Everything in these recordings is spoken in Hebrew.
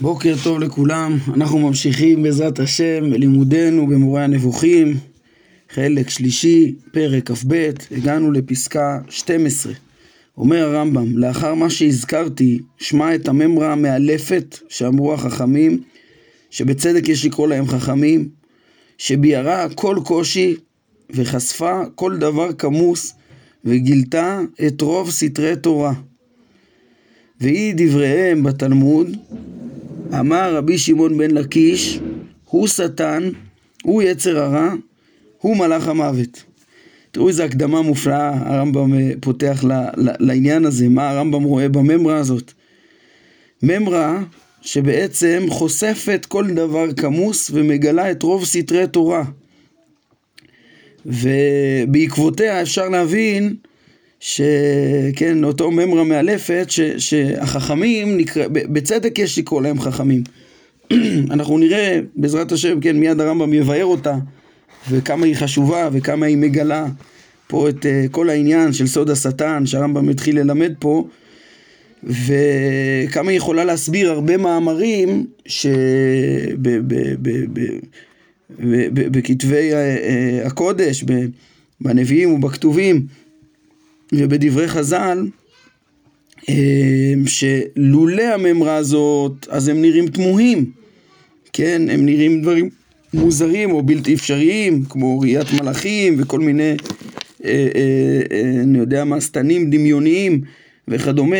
בוקר טוב לכולם, אנחנו ממשיכים בעזרת השם בלימודנו במורה הנבוכים, חלק שלישי, פרק כ"ב, הגענו לפסקה 12. אומר הרמב"ם, לאחר מה שהזכרתי, שמע את הממרה המאלפת שאמרו החכמים, שבצדק יש לקרוא להם חכמים, שביערה כל קושי וחשפה כל דבר כמוס וגילתה את רוב סתרי תורה. והיא דבריהם בתלמוד, אמר רבי שמעון בן לקיש, הוא שטן, הוא יצר הרע, הוא מלאך המוות. תראו איזה הקדמה מופלאה הרמב"ם אה, פותח לעניין הזה, מה הרמב"ם רואה בממרה הזאת. ממרה שבעצם חושפת כל דבר כמוס ומגלה את רוב סתרי תורה. ובעקבותיה אפשר להבין שכן, אותו ממרה מאלפת, ש, שהחכמים, נקרא, בצדק יש לקרוא להם חכמים. אנחנו נראה, בעזרת השם, כן, מיד הרמב"ם יבאר אותה, וכמה היא חשובה, וכמה היא מגלה פה את uh, כל העניין של סוד השטן, שהרמב"ם התחיל ללמד פה, וכמה היא יכולה להסביר הרבה מאמרים שבכתבי אה, אה, הקודש, בנביאים ובכתובים, ובדברי חז"ל, אה, שלולא הממרה הזאת, אז הם נראים תמוהים, כן, הם נראים דברים מוזרים או בלתי אפשריים, כמו ראיית מלאכים וכל מיני, אה, אה, אני יודע מה, שטנים דמיוניים וכדומה,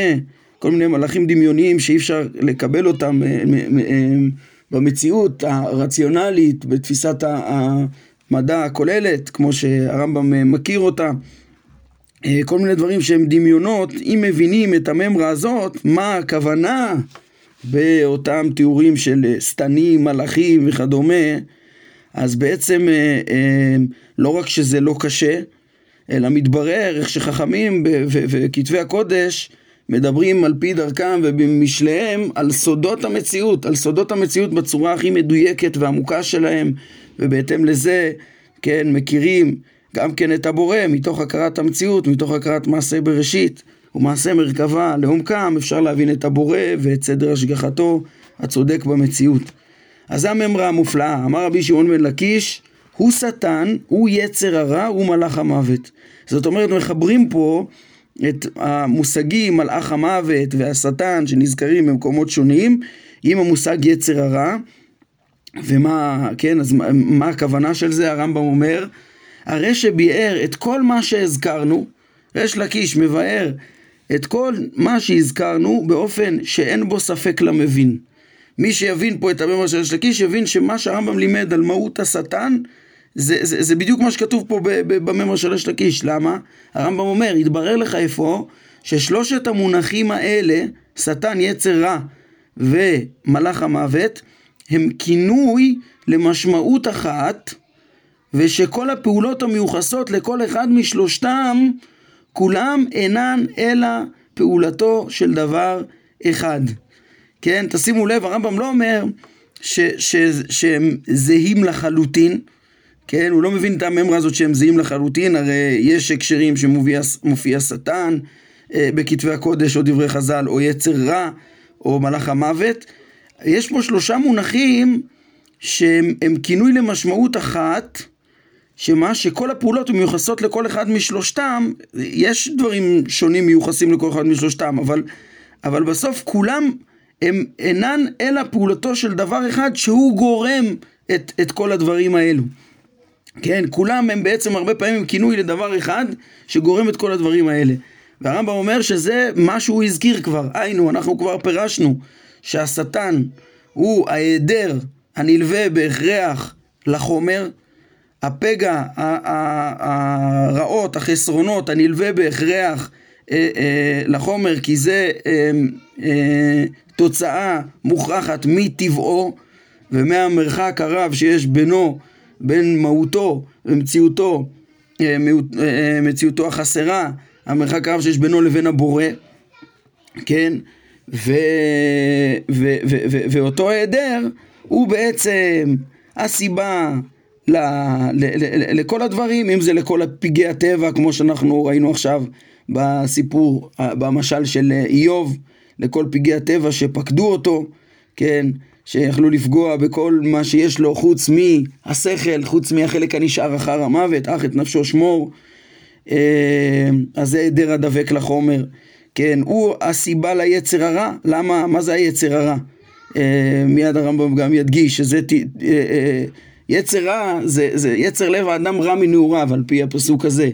כל מיני מלאכים דמיוניים שאי אפשר לקבל אותם במציאות הרציונלית, בתפיסת המדע הכוללת, כמו שהרמב"ם מכיר אותה. אה, כל מיני דברים שהם דמיונות, אם מבינים את הממרה הזאת, מה הכוונה באותם תיאורים של אה, שטנים, מלאכים וכדומה, אז בעצם אה, לא רק שזה לא קשה, אלא מתברר איך שחכמים וכתבי הקודש מדברים על פי דרכם ובמשליהם על סודות המציאות, על סודות המציאות בצורה הכי מדויקת ועמוקה שלהם, ובהתאם לזה, כן, מכירים גם כן את הבורא, מתוך הכרת המציאות, מתוך הכרת מעשה בראשית ומעשה מרכבה לעומקם, אפשר להבין את הבורא ואת סדר השגחתו הצודק במציאות. אז הממרה המופלאה, אמר רבי שמעון בן לקיש, הוא שטן, הוא יצר הרע, הוא מלאך המוות. זאת אומרת, מחברים פה את המושגים מלאך המוות והשטן שנזכרים במקומות שונים עם המושג יצר הרע ומה, כן, אז מה, מה הכוונה של זה? הרמב"ם אומר הרי שביאר את כל מה שהזכרנו, ריש לקיש מבאר את כל מה שהזכרנו באופן שאין בו ספק למבין. מי שיבין פה את המאמר של ריש לקיש יבין שמה שהרמב"ם לימד על מהות השטן זה, זה, זה בדיוק מה שכתוב פה במאמר של ריש לקיש. למה? הרמב"ם אומר, התברר לך איפה ששלושת המונחים האלה, שטן, יצר רע ומלאך המוות, הם כינוי למשמעות אחת ושכל הפעולות המיוחסות לכל אחד משלושתם, כולם אינן אלא פעולתו של דבר אחד. כן, תשימו לב, הרמב"ם לא אומר ש, ש, שהם זהים לחלוטין, כן, הוא לא מבין את הממרה הזאת שהם זהים לחלוטין, הרי יש הקשרים שמופיע שטן אה, בכתבי הקודש או דברי חז"ל, או יצר רע, או מלאך המוות. יש פה שלושה מונחים שהם כינוי למשמעות אחת, שמה שכל הפעולות מיוחסות לכל אחד משלושתם, יש דברים שונים מיוחסים לכל אחד משלושתם, אבל, אבל בסוף כולם הם אינן אלא פעולתו של דבר אחד שהוא גורם את, את כל הדברים האלו. כן, כולם הם בעצם הרבה פעמים כינוי לדבר אחד שגורם את כל הדברים האלה. והרמב"ם אומר שזה מה שהוא הזכיר כבר, היינו, אנחנו כבר פירשנו שהשטן הוא ההיעדר הנלווה בהכרח לחומר, הפגע, הרעות, החסרונות, הנלווה בהכרח אה, אה, לחומר, כי זה אה, תוצאה מוכרחת מטבעו ומהמרחק הרב שיש בינו, בין מהותו ומציאותו, מציאותו החסרה, המרחק הרב שיש בינו לבין הבורא, כן? ו, ו, ו, ו, ואותו היעדר הוא בעצם הסיבה ל, ל, ל, לכל הדברים, אם זה לכל פגעי הטבע, כמו שאנחנו ראינו עכשיו בסיפור, במשל של איוב, לכל פגעי הטבע שפקדו אותו, כן, שיכלו לפגוע בכל מה שיש לו חוץ מהשכל, חוץ מהחלק הנשאר אחר המוות, אך את נפשו שמור. אה, אז זה היעדר הדבק לחומר. כן, הוא הסיבה ליצר הרע. למה? מה זה היצר הרע? אה, מיד הרמב"ם גם ידגיש שזה אה, יצר רע, זה, זה יצר לב האדם רע מנעוריו על פי הפסוק הזה.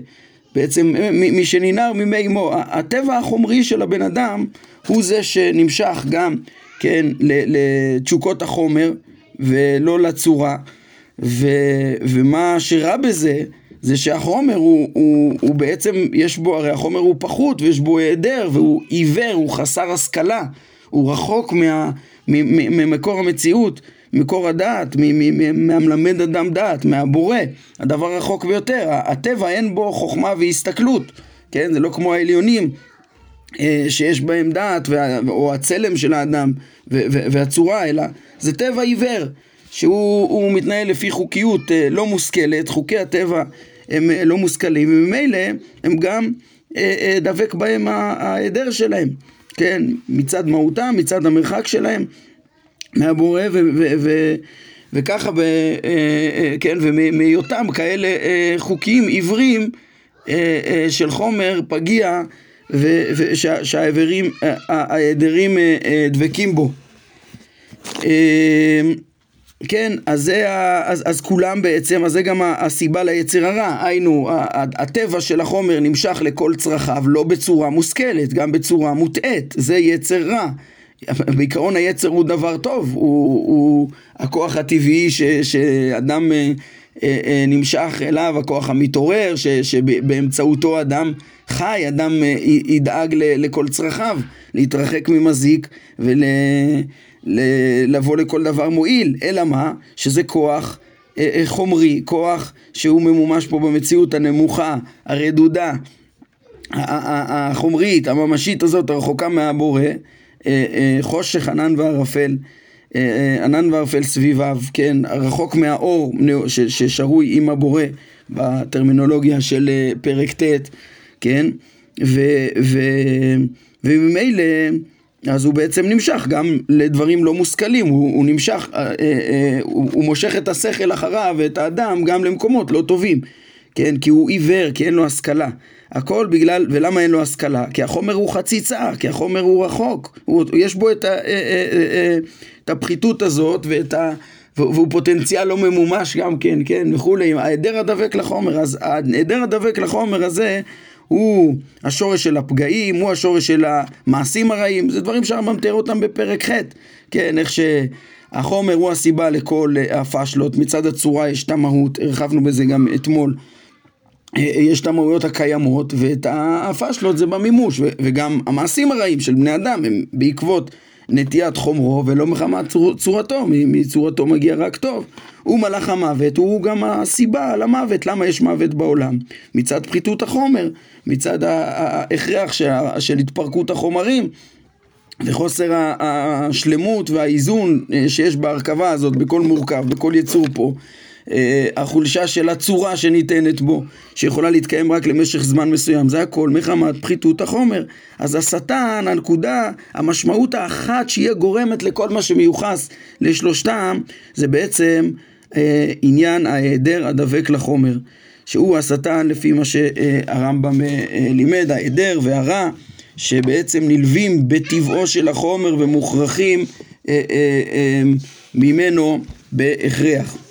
בעצם מי שננער ממי אמו. הטבע החומרי של הבן אדם הוא זה שנמשך גם, כן, לתשוקות החומר ולא לצורה. ו, ומה שרע בזה זה שהחומר הוא, הוא, הוא בעצם, יש בו, הרי החומר הוא פחות ויש בו היעדר והוא עיוור, הוא חסר השכלה, הוא רחוק מה, ממקור המציאות, מקור הדעת, מהמלמד אדם דעת, מהבורא, הדבר רחוק ביותר, הטבע אין בו חוכמה והסתכלות, כן? זה לא כמו העליונים אה, שיש בהם דעת או הצלם של האדם והצורה, אלא זה טבע עיוור. שהוא מתנהל לפי חוקיות אה, לא מושכלת, חוקי הטבע הם אה, לא מושכלים, וממילא הם גם דבק בהם ההיעדר שלהם, כן, מצד מהותם, מצד המרחק שלהם מהבורא, ו- ו- ו- וככה, ב- כן, ומהיותם כאלה חוקים עיוורים של חומר פגיע, ושהעדרים דבקים בו. כן, אז, זה אז, אז כולם בעצם, אז זה גם הסיבה ליצר הרע, היינו, הטבע של החומר נמשך לכל צרכיו לא בצורה מושכלת, גם בצורה מוטעית, זה יצר רע. בעיקרון היצר הוא דבר טוב, הוא, הוא הכוח הטבעי ש, שאדם אה, אה, אה, נמשך אליו, הכוח המתעורר, ש, שבאמצעותו אדם חי, אדם אה, ידאג ל, לכל צרכיו, להתרחק ממזיק ול... לבוא לכל דבר מועיל, אלא מה? שזה כוח אה, אה, חומרי, כוח שהוא ממומש פה במציאות הנמוכה, הרדודה, החומרית, הממשית הזאת, הרחוקה מהבורא, חושך, ענן וערפל, ענן וערפל סביביו, כן, רחוק מהאור ששרוי עם הבורא בטרמינולוגיה של פרק ט', כן, וממילא אז הוא בעצם נמשך גם לדברים לא מושכלים, הוא, הוא נמשך, אה, אה, אה, הוא, הוא מושך את השכל אחריו ואת האדם גם למקומות לא טובים, כן? כי הוא עיוור, כי אין לו השכלה. הכל בגלל, ולמה אין לו השכלה? כי החומר הוא חצי צער, כי החומר הוא רחוק, הוא, יש בו את, ה, אה, אה, אה, את הפחיתות הזאת ואת ה... והוא פוטנציאל לא ממומש גם כן, כן, וכולי, ההיעדר הדבק לחומר, אז ההיעדר הדבק לחומר הזה הוא השורש של הפגעים, הוא השורש של המעשים הרעים, זה דברים שהרמב"ם תיאר אותם בפרק ח', כן, איך שהחומר הוא הסיבה לכל הפשלות, מצד הצורה יש את המהות, הרחבנו בזה גם אתמול. יש את המהויות הקיימות ואת הפשלות זה במימוש וגם המעשים הרעים של בני אדם הם בעקבות נטיית חומרו ולא מחמת צור, צורתו, מצורתו מגיע רק טוב. הוא מלאך המוות, הוא גם הסיבה למוות, למה יש מוות בעולם? מצד פחיתות החומר, מצד ההכרח של התפרקות החומרים. וחוסר השלמות והאיזון אה, שיש בהרכבה הזאת בכל מורכב, בכל יצור פה, אה, החולשה של הצורה שניתנת בו, שיכולה להתקיים רק למשך זמן מסוים, זה הכל מחמת פחיתות החומר. אז השטן, הנקודה, המשמעות האחת שהיא גורמת לכל מה שמיוחס לשלושתם, זה בעצם אה, עניין ההיעדר הדבק לחומר, שהוא השטן לפי מה שהרמב"ם אה, אה, לימד, ההיעדר והרע, שבעצם נלווים בטבעו של החומר ומוכרחים אה, אה, אה, ממנו בהכרח.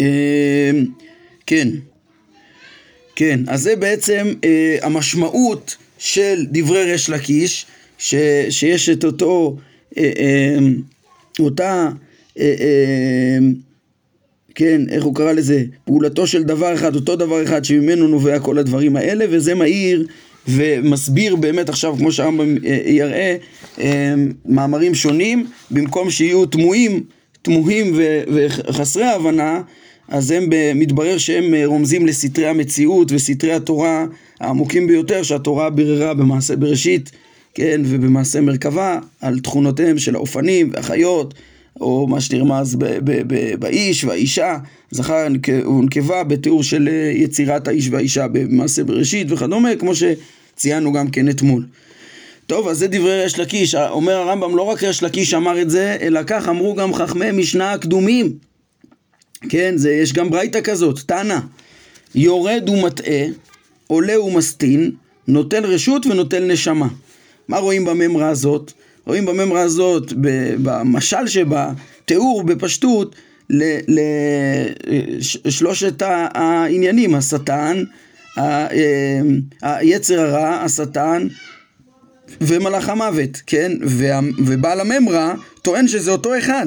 אמ, כן, כן, אז זה בעצם אה, המשמעות של דברי ריש לקיש, ש, שיש את אותו, אה, אה, אותה, אה, אה, כן, איך הוא קרא לזה? פעולתו של דבר אחד, אותו דבר אחד שממנו נובע כל הדברים האלה, וזה מאיר ומסביר באמת עכשיו, כמו שהרמב"ם אה, יראה, אה, מאמרים שונים, במקום שיהיו תמוהים, תמוהים וחסרי הבנה, אז הם, מתברר שהם אה, רומזים לסתרי המציאות וסתרי התורה העמוקים ביותר שהתורה ביררה במעשה בראשית, כן, ובמעשה מרכבה על תכונותיהם של האופנים והחיות, או מה שנרמז באיש והאישה, זכר ונקבה בתיאור של אה, יצירת האיש והאישה במעשה בראשית וכדומה, כמו שציינו גם כן אתמול. טוב, אז זה דברי ריש לקיש. אומר הרמב"ם, לא רק ריש לקיש אמר את זה, אלא כך אמרו גם חכמי משנה הקדומים. כן, זה, יש גם ברייתא כזאת, תנא. יורד ומטעה, עולה ומסטין, נוטל רשות ונוטל נשמה. מה רואים בממרה הזאת? רואים בממרה הזאת, במשל שבה, תיאור בפשטות לשלושת העניינים, השטן, היצר הרע, השטן ומלאך המוות, כן? ובעל הממרה טוען שזה אותו אחד,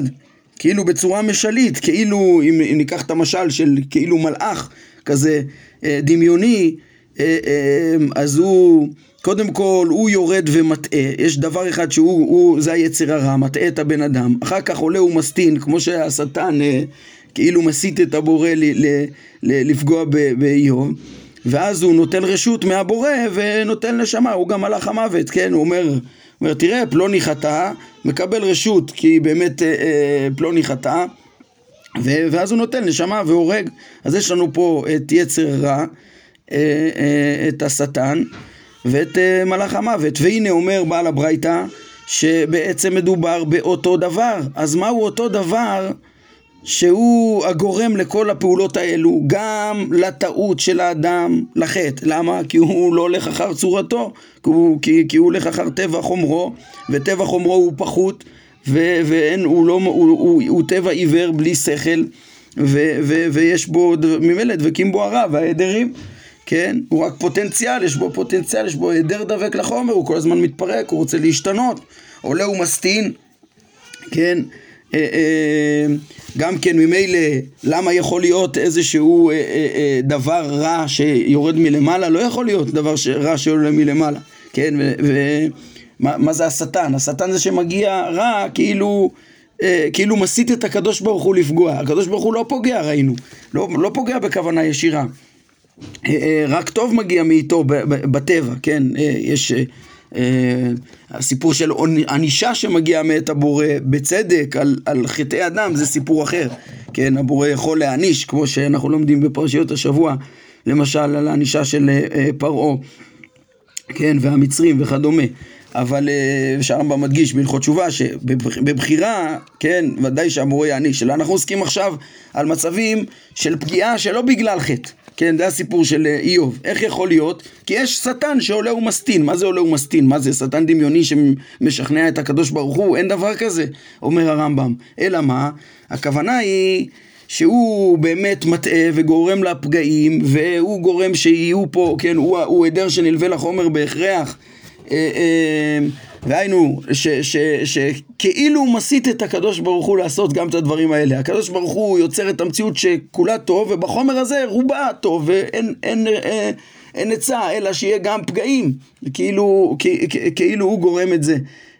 כאילו בצורה משלית, כאילו אם ניקח את המשל של כאילו מלאך כזה אה, דמיוני, אה, אה, אז הוא קודם כל הוא יורד ומטעה, יש דבר אחד שהוא, הוא, זה היצר הרע, מטעה את הבן אדם, אחר כך עולה ומסטין, כמו שהשטן כאילו מסית את הבורא ל, ל, ל, לפגוע באיוב, ואז הוא נוטל רשות מהבורא ונוטל נשמה, הוא גם מלאך המוות, כן? הוא אומר, אומר תראה, פלוני חטא, מקבל רשות כי באמת אה, אה, פלוני חטא, ואז הוא נוטל נשמה והורג. אז יש לנו פה את יצר רע, אה, אה, את השטן ואת אה, מלאך המוות. והנה אומר בעל הברייתא שבעצם מדובר באותו דבר. אז מהו אותו דבר? שהוא הגורם לכל הפעולות האלו, גם לטעות של האדם, לחטא. למה? כי הוא לא הולך אחר צורתו, כי הוא, כי, כי הוא הולך אחר טבע חומרו, וטבע חומרו הוא פחות, ו, ואין, הוא, לא, הוא, הוא, הוא טבע עיוור בלי שכל, ו, ו, ויש בו ממילא דבקים בו הרע והעדרים. כן? הוא רק פוטנציאל, יש בו פוטנציאל, יש בו היעדר דבק לחומר, הוא כל הזמן מתפרק, הוא רוצה להשתנות. עולה ומסטין, כן? אה, אה, גם כן ממילא למה יכול להיות איזשהו אה, דבר רע שיורד מלמעלה? לא יכול להיות דבר רע שיורד מלמעלה, כן? ומה זה השטן? השטן זה שמגיע רע כאילו... כאילו מסית את הקדוש ברוך הוא לפגוע. הקדוש ברוך הוא לא פוגע, ראינו. לא, לא פוגע בכוונה ישירה. רק טוב מגיע מאיתו בטבע, כן? יש הסיפור של ענישה שמגיעה מאת הבורא בצדק על, על חטאי אדם זה סיפור אחר, כן, הבורא יכול להעניש כמו שאנחנו לומדים בפרשיות השבוע למשל על הענישה של אה, אה, פרעה, כן, והמצרים וכדומה. אבל שהרמב"ם מדגיש בהלכות תשובה שבבחירה, כן, ודאי שהבורא יעניש, אלא אנחנו עוסקים עכשיו על מצבים של פגיעה שלא בגלל חטא כן, זה הסיפור של אה, איוב. איך יכול להיות? כי יש שטן שעולה ומסטין. מה זה עולה ומסטין? מה זה שטן דמיוני שמשכנע את הקדוש ברוך הוא? אין דבר כזה, אומר הרמב"ם. אלא מה? הכוונה היא... שהוא באמת מטעה וגורם לפגעים והוא גורם שיהיו פה, כן, הוא היעדר שנלווה לחומר בהכרח אה, אה, והיינו, שכאילו הוא מסית את הקדוש ברוך הוא לעשות גם את הדברים האלה. הקדוש ברוך הוא יוצר את המציאות שכולה טוב, ובחומר הזה רובה טוב, ואין אין, אין, אין עצה, אלא שיהיה גם פגעים, כאילו, כאילו הוא גורם את זה.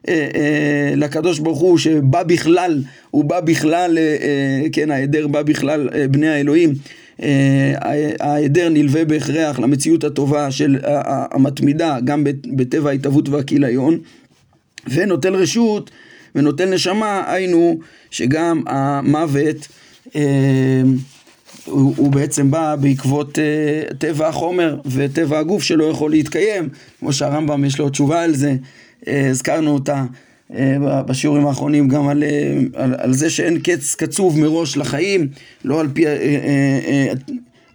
אה, אה, לקדוש ברוך הוא שבא בכלל, הוא בא בכלל, אה, כן, ההיעדר בא בכלל בני האלוהים. ההיעדר נלווה בהכרח למציאות הטובה של המתמידה, גם בטבע ההתהוות והכיליון. ונוטל רשות ונוטל נשמה, היינו שגם המוות אה, הוא, הוא בעצם בא בעקבות אה, טבע החומר וטבע הגוף שלא יכול להתקיים, כמו שהרמב"ם יש לו תשובה על זה, אה, הזכרנו אותה אה, בשיעורים האחרונים גם על, אה, על, על זה שאין קץ קצוב מראש לחיים, לא על פי, אה, אה,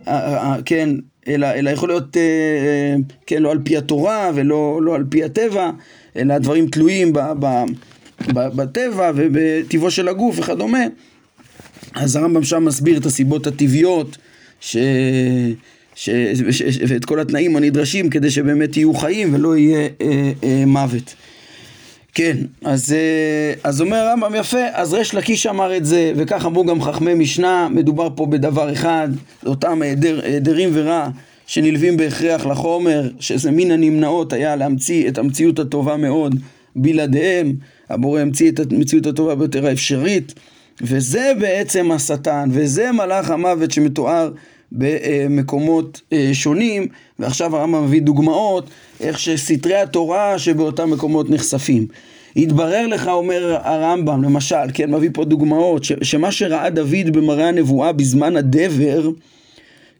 אה, אה, כן, אלא, אלא יכול להיות, אה, כן, לא על פי התורה ולא לא על פי הטבע. אלא הדברים תלויים ב, ב, ב, בטבע ובטבעו של הגוף וכדומה. אז הרמב"ם שם מסביר את הסיבות הטבעיות ש... ש... ש... ש... ואת כל התנאים הנדרשים כדי שבאמת יהיו חיים ולא יהיה אה, אה, מוות. כן, אז, אה, אז אומר הרמב"ם יפה, אז ריש לקיש אמר את זה, וכך אמרו גם חכמי משנה, מדובר פה בדבר אחד, אותם היעדרים ורע שנלווים בהכרח לחומר, שזה מן הנמנעות היה להמציא את המציאות הטובה מאוד בלעדיהם, הבורא המציא את המציאות הטובה ביותר האפשרית, וזה בעצם השטן, וזה מלאך המוות שמתואר במקומות אה, שונים, ועכשיו הרמב"ם מביא דוגמאות איך שסתרי התורה שבאותם מקומות נחשפים. התברר לך, אומר הרמב"ם, למשל, כן, מביא פה דוגמאות, ש, שמה שראה דוד במראה הנבואה בזמן הדבר,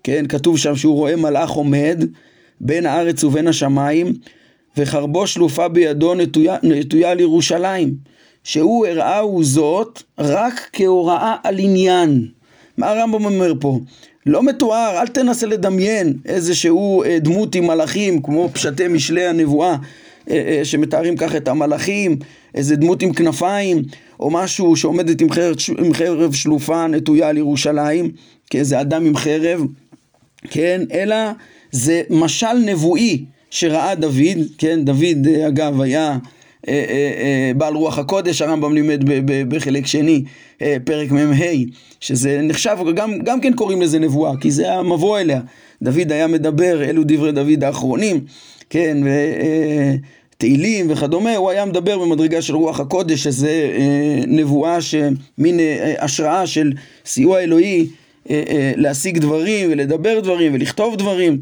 כן, כתוב שם שהוא רואה מלאך עומד בין הארץ ובין השמיים, וחרבו שלופה בידו נטויה, נטויה לירושלים, שהוא הראהו זאת רק כהוראה על עניין. מה הרמב"ם אומר פה? לא מתואר, אל תנסה לדמיין איזשהו אה, דמות עם מלאכים, כמו פשטי משלי הנבואה, אה, אה, שמתארים כך את המלאכים, איזה דמות עם כנפיים, או משהו שעומדת עם חרב, עם חרב שלופה נטויה על ירושלים, כאיזה אדם עם חרב, כן, אלא זה משל נבואי שראה דוד, כן, דוד אגב היה אה, אה, אה, בעל רוח הקודש, הרמב"ם לימד בחלק שני, פרק מ"ה, שזה נחשב, גם, גם כן קוראים לזה נבואה, כי זה המבוא אליה. דוד היה מדבר, אלו דברי דוד האחרונים, כן, ותהילים וכדומה, הוא היה מדבר במדרגה של רוח הקודש, שזה נבואה, מין השראה של סיוע אלוהי להשיג דברים ולדבר דברים ולכתוב דברים,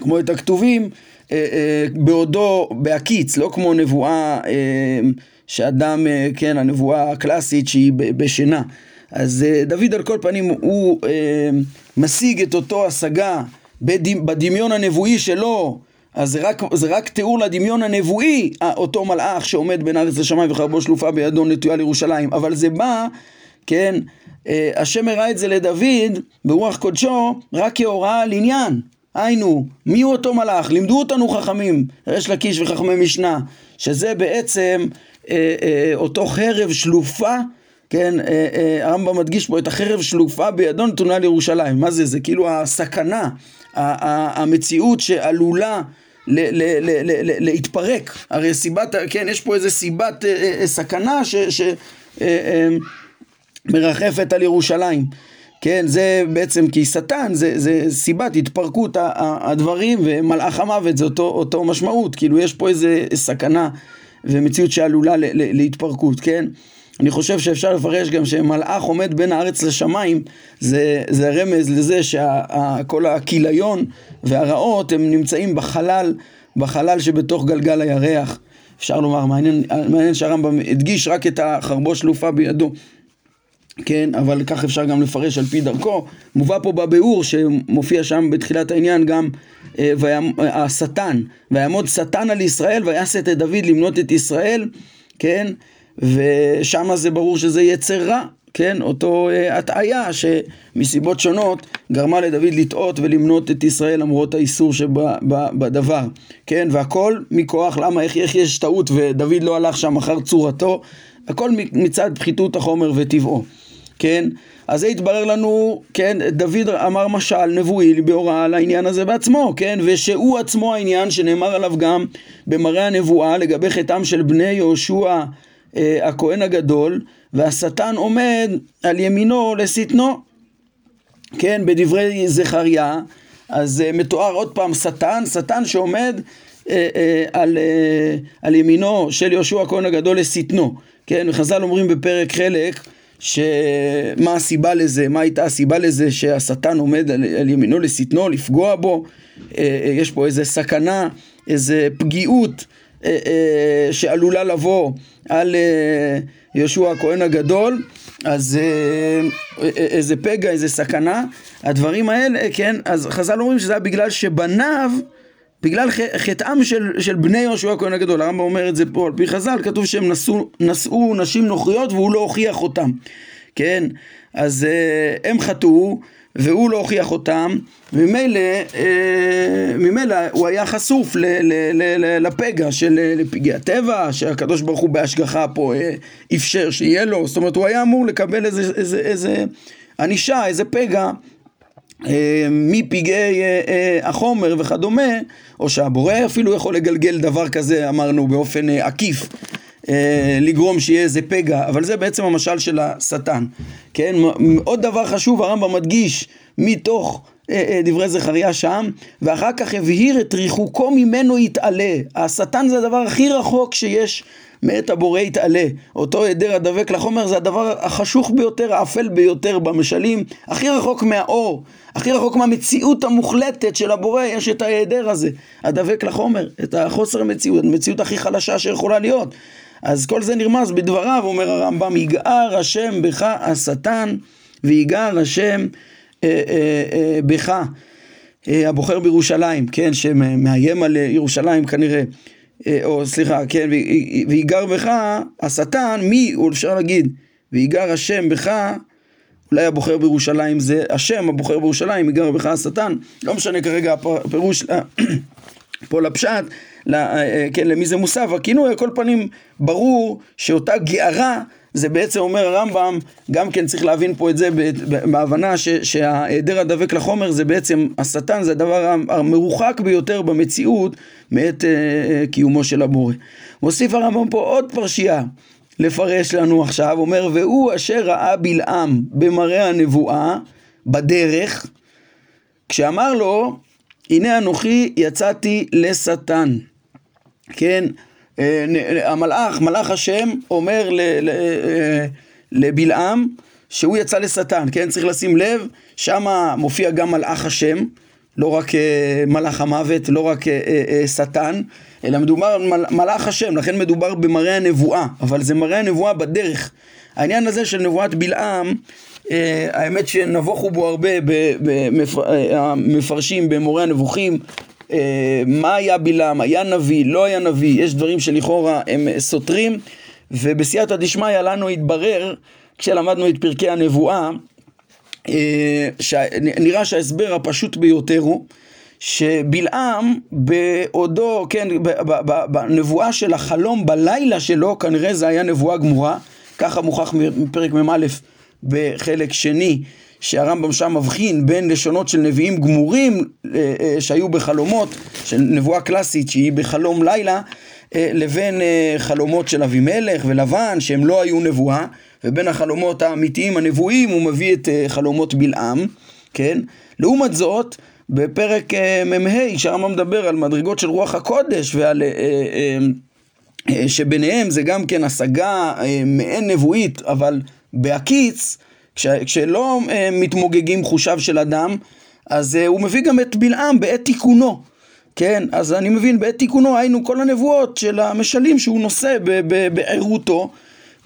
כמו את הכתובים. אה, אה, בעודו בהקיץ, לא כמו נבואה אה, שאדם, כן, הנבואה הקלאסית שהיא בשינה. אז דוד על כל פנים הוא משיג את אותו השגה בדמיון הנבואי שלו, אז זה רק, זה רק תיאור לדמיון הנבואי, אותו מלאך שעומד בין ארץ לשמיים וחרבו שלופה בידו נטויה לירושלים, אבל זה בא, כן, השם הראה את זה לדוד ברוח קודשו רק כהוראה על עניין. היינו, מי הוא אותו מלאך? לימדו אותנו חכמים, ריש לקיש וחכמי משנה, שזה בעצם אה, אה, אותו חרב שלופה, כן, אה, אה, הרמב"ם מדגיש פה את החרב שלופה בידו נתונה לירושלים. מה זה? זה כאילו הסכנה, המציאות שעלולה ל- ל- ל- ל- ל- להתפרק. הרי סיבת, כן, יש פה איזה סיבת אה, אה, סכנה ש... ש אה, אה, מרחפת על ירושלים. כן, זה בעצם כי שטן זה, זה סיבת התפרקות הדברים ומלאך המוות זה אותו, אותו משמעות, כאילו יש פה איזה סכנה ומציאות שעלולה להתפרקות, כן? אני חושב שאפשר לפרש גם שמלאך עומד בין הארץ לשמיים, זה, זה רמז לזה שכל הכיליון והרעות הם נמצאים בחלל, בחלל שבתוך גלגל הירח. אפשר לומר, מעניין, מעניין שהרמב"ם הדגיש רק את החרבו שלופה בידו. כן, אבל כך אפשר גם לפרש על פי דרכו. מובא פה בביאור שמופיע שם בתחילת העניין גם אה, השטן, ויעמוד שטן על ישראל ויעשת את דוד למנות את ישראל, כן, ושם זה ברור שזה יצר רע, כן, אותו אה, הטעיה שמסיבות שונות גרמה לדוד לטעות ולמנות את ישראל למרות האיסור שבדבר, כן, והכל מכוח, למה, איך, איך יש טעות ודוד לא הלך שם אחר צורתו, הכל מצד פחיתות החומר וטבעו. כן? אז זה התברר לנו, כן, דוד אמר משל נבואי בהוראה על העניין הזה בעצמו, כן? ושהוא עצמו העניין שנאמר עליו גם במראה הנבואה לגבי חטאם של בני יהושע אה, הכהן הגדול, והשטן עומד על ימינו לשטנו, כן? בדברי זכריה, אז אה, מתואר עוד פעם שטן, שטן שעומד אה, אה, על, אה, על ימינו של יהושע הכהן הגדול לשטנו, כן? וחז"ל אומרים בפרק חלק שמה הסיבה לזה, מה הייתה הסיבה לזה שהשטן עומד על, על ימינו לשטנו, לפגוע בו, אה, אה, יש פה איזה סכנה, איזה פגיעות אה, אה, שעלולה לבוא על אה, יהושע הכהן הגדול, אז אה, אה, איזה פגע, איזה סכנה, הדברים האלה, כן, אז חז"ל אומרים שזה היה בגלל שבניו בגלל חטאם של, של בני יהושע הכהן הגדול, הרמב"ם אומר את זה פה על פי חז"ל, כתוב שהם נשאו, נשאו נשים נוכריות והוא לא הוכיח אותם, כן? אז אה, הם חטאו והוא לא הוכיח אותם, וממילא אה, הוא היה חשוף ל, ל, ל, ל, לפגע של אה, פגעי הטבע, שהקדוש ברוך הוא בהשגחה פה אה, אפשר שיהיה לו, זאת אומרת הוא היה אמור לקבל איזה, איזה, איזה ענישה, איזה פגע מפגעי אה, אה, החומר וכדומה, או שהבורא אפילו יכול לגלגל דבר כזה, אמרנו, באופן עקיף, לגרום שיהיה איזה פגע, אבל זה בעצם המשל של השטן. כן, עוד דבר חשוב, הרמב"ם מדגיש מתוך דברי זכריה שם, ואחר כך הבהיר את ריחוקו ממנו יתעלה. השטן זה הדבר הכי רחוק שיש מאת הבורא יתעלה. אותו היעדר הדבק לחומר זה הדבר החשוך ביותר, האפל ביותר במשלים, הכי רחוק מהאור, הכי רחוק מהמציאות המוחלטת של הבורא, יש את ההיעדר הזה, הדבק לחומר, את החוסר המציאות, המציאות הכי חלשה שיכולה להיות. אז כל זה נרמז בדבריו, אומר הרמב"ם, יגער השם בך השטן, ויגער השם אה, אה, אה, בך. אה, הבוחר בירושלים, כן, שמאיים על ירושלים כנראה. או סליחה, כן, ויגר בך השטן, מי, הוא אפשר להגיד, ויגר השם בך, אולי הבוחר בירושלים זה השם, הבוחר בירושלים, יגר בך השטן, לא משנה כרגע הפירוש פה לפשט, כן, למי זה מוסף, הכינוי, על כל פנים ברור שאותה גערה זה בעצם אומר הרמב"ם, גם כן צריך להבין פה את זה בהבנה שההיעדר הדבק לחומר זה בעצם, השטן זה הדבר המרוחק ביותר במציאות מאת uh, קיומו של הבורא. מוסיף הרמב"ם פה עוד פרשייה לפרש לנו עכשיו, אומר והוא אשר ראה בלעם במראה הנבואה בדרך, כשאמר לו הנה אנוכי יצאתי לשטן, כן? אה, המלאך, מלאך השם, אומר אה, לבלעם שהוא יצא לשטן, כן? צריך לשים לב, שם מופיע גם מלאך השם, לא רק אה, מלאך המוות, לא רק שטן, אלא מדובר על מלאך השם, לכן מדובר במראה הנבואה, אבל זה מראה הנבואה בדרך. העניין הזה של נבואת בלעם, האמת שנבוכו בו הרבה במפרשים במורה הנבוכים, אה, מה היה בלעם, היה נביא, לא היה נביא, יש דברים שלכאורה הם סותרים, ובסייעתא דשמיא לנו התברר, כשלמדנו את פרקי הנבואה, אה, נראה שההסבר הפשוט ביותר הוא שבלעם בעודו, כן, בנבואה של החלום בלילה שלו, כנראה זה היה נבואה גמורה, ככה מוכח מפרק מ"א בחלק שני שהרמב"ם שם מבחין בין לשונות של נביאים גמורים אה, אה, שהיו בחלומות, של נבואה קלאסית שהיא בחלום לילה, אה, לבין חלומות של אבימלך ולבן שהם לא היו נבואה, ובין החלומות האמיתיים הנבואים הוא מביא את חלומות בלעם, כן? לעומת זאת, בפרק מ"ה שהרמב"ם מדבר על מדרגות של רוח הקודש ועל... שביניהם זה גם כן השגה מעין נבואית, אבל בהקיץ, כש, כשלא אה, מתמוגגים חושיו של אדם, אז אה, הוא מביא גם את בלעם בעת תיקונו. כן, אז אני מבין, בעת תיקונו היינו כל הנבואות של המשלים שהוא נושא בעירותו,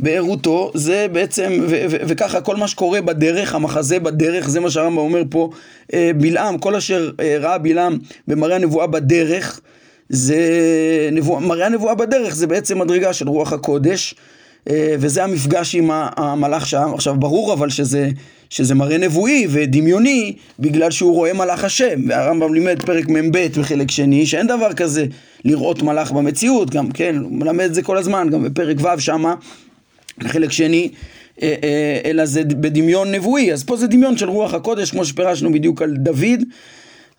בעירותו, זה בעצם, וככה כל מה שקורה בדרך, המחזה בדרך, זה מה שהרמב"ם אומר פה, אה, בלעם, כל אשר ראה בלעם במראה הנבואה בדרך, זה נבוא, מראה הנבואה בדרך זה בעצם מדרגה של רוח הקודש, אה, וזה המפגש עם המלאך שם. עכשיו, ברור אבל שזה, שזה מראה נבואי ודמיוני, בגלל שהוא רואה מלאך השם. והרמב"ם לימד פרק מ"ב בחלק שני, שאין דבר כזה לראות מלאך במציאות, גם, כן, הוא מלמד את זה כל הזמן, גם בפרק ו' שמה, בחלק שני. אה, אה, אלא זה בדמיון נבואי, אז פה זה דמיון של רוח הקודש, כמו שפירשנו בדיוק על דוד,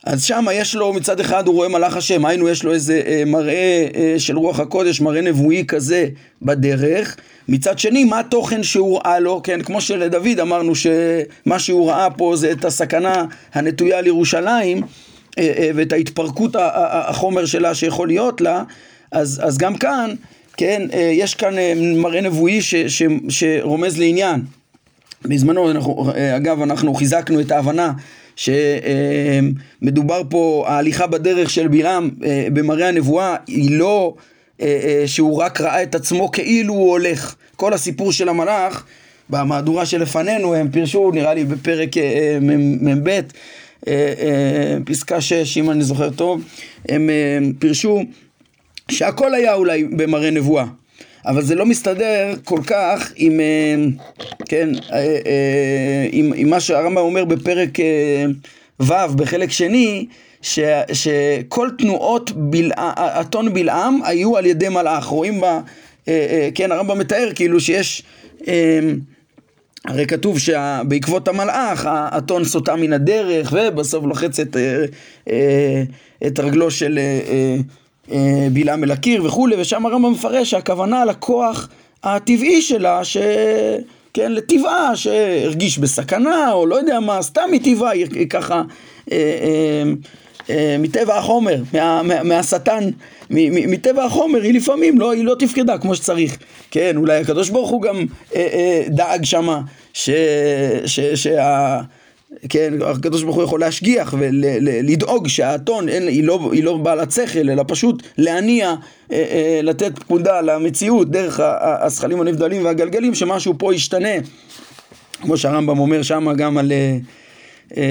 אז שם יש לו מצד אחד הוא רואה מלאך השם, היינו יש לו איזה אה, מראה אה, של רוח הקודש, מראה נבואי כזה בדרך. מצד שני, מה התוכן שהוא ראה לו, כן, כמו שלדוד אמרנו שמה שהוא ראה פה זה את הסכנה הנטויה לירושלים אה, אה, ואת ההתפרקות החומר שלה שיכול להיות לה, אז, אז גם כאן, כן, אה, יש כאן אה, מראה נבואי ש, ש, שרומז לעניין. בזמנו, אנחנו, אה, אגב, אנחנו חיזקנו את ההבנה שמדובר פה, ההליכה בדרך של בלעם אה, במראה הנבואה היא לא אה, אה, שהוא רק ראה את עצמו כאילו הוא הולך. כל הסיפור של המלאך במהדורה שלפנינו הם פירשו נראה לי בפרק מ"ב פסקה 6 אם אני זוכר טוב הם פירשו שהכל היה אולי במראה נבואה אבל זה לא מסתדר כל כך עם, אה, כן, אה, אה, עם, עם מה שהרמב"ם אומר בפרק ו' בחלק שני, ש, שכל תנועות בלע, אתון בלעם היו על ידי מלאך. רואים בה, כן, הרמב"ם מתאר כאילו שיש... הרי כתוב שבעקבות המלאך האתון סוטה מן הדרך ובסוף לוחץ את, את רגלו של בלעם אל הקיר וכולי, ושם הרמב"ם מפרש שהכוונה לכוח הטבעי שלה, ש... כן, לטבעה, שהרגיש בסכנה, או לא יודע מה, סתם מטבעה, היא ככה, אה, אה, אה, מטבע החומר, מה, מה, מהשטן, מטבע החומר, היא לפעמים לא, היא לא תפקדה כמו שצריך. כן, אולי הקדוש ברוך הוא גם אה, אה, דאג שמה, ש, ש, שה... כן, הקדוש ברוך הוא יכול להשגיח ולדאוג שהאתון היא, לא, היא לא בעלת שכל, אלא פשוט להניע, אה, אה, לתת פקודה למציאות דרך הזכלים הנבדלים והגלגלים, שמשהו פה ישתנה. כמו שהרמב"ם אומר שם גם על... אה,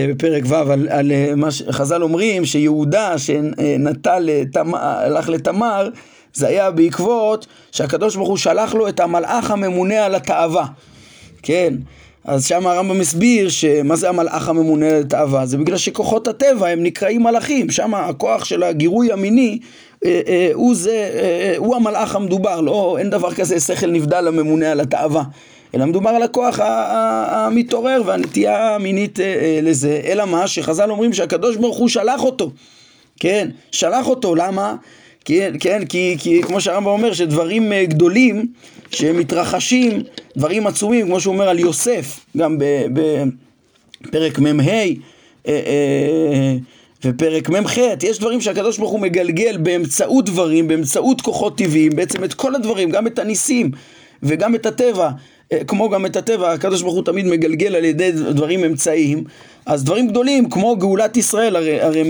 בפרק ו' על, על מה שחז"ל אומרים שיהודה שנטל, הלך לתמר זה היה בעקבות שהקדוש ברוך הוא שלח לו את המלאך הממונה על התאווה, כן? אז שם הרמב"ם מסביר שמה זה המלאך הממונה על התאווה? זה בגלל שכוחות הטבע הם נקראים מלאכים, שם הכוח של הגירוי המיני אה, אה, הוא זה, אה, הוא המלאך המדובר, לא, אין דבר כזה שכל נבדל הממונה על התאווה. אלא מדובר על הכוח המתעורר והנטייה המינית לזה, אלא מה? שחז"ל אומרים שהקדוש ברוך הוא שלח אותו, כן, שלח אותו, למה? כן, כן, כי, כי כמו שהרמב"ם אומר שדברים גדולים שמתרחשים, דברים עצומים, כמו שהוא אומר על יוסף, גם בפרק מ"ה, ופרק מ"ח, יש דברים שהקדוש ברוך הוא מגלגל באמצעות דברים, באמצעות כוחות טבעיים, בעצם את כל הדברים, גם את הניסים וגם את הטבע, אה, כמו גם את הטבע, הקדוש ברוך הוא תמיד מגלגל על ידי דברים אמצעיים. אז דברים גדולים, כמו גאולת ישראל, הרי, הרי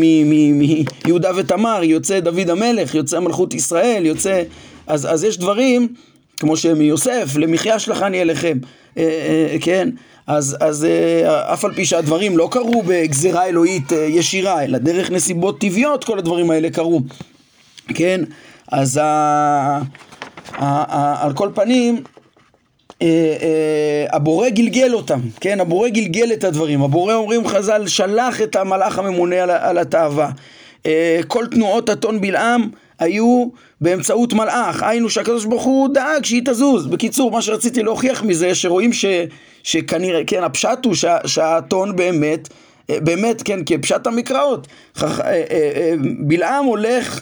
מיהודה ותמר יוצא דוד המלך, יוצא מלכות ישראל, יוצא... אז, אז יש דברים, כמו שמיוסף, למחיה שלחני אליכם, אה, אה, כן? אז, אז אה, אף על פי שהדברים לא קרו בגזירה אלוהית אה, ישירה, אלא דרך נסיבות טבעיות כל הדברים האלה קרו, כן? אז ה, ה, ה, על כל פנים, אה, הבורא גלגל אותם, כן? הבורא גלגל את הדברים. הבורא, אומרים חז"ל, שלח את המלאך הממונה על, על התאווה. כל תנועות אתון בלעם היו באמצעות מלאך, היינו שהקדוש ברוך הוא דאג שהיא תזוז. בקיצור, מה שרציתי להוכיח מזה, שרואים ש, שכנראה, כן, הפשט הוא שה, שהאתון באמת, אה, באמת, כן, כפשט המקראות. אה, אה, בלעם הולך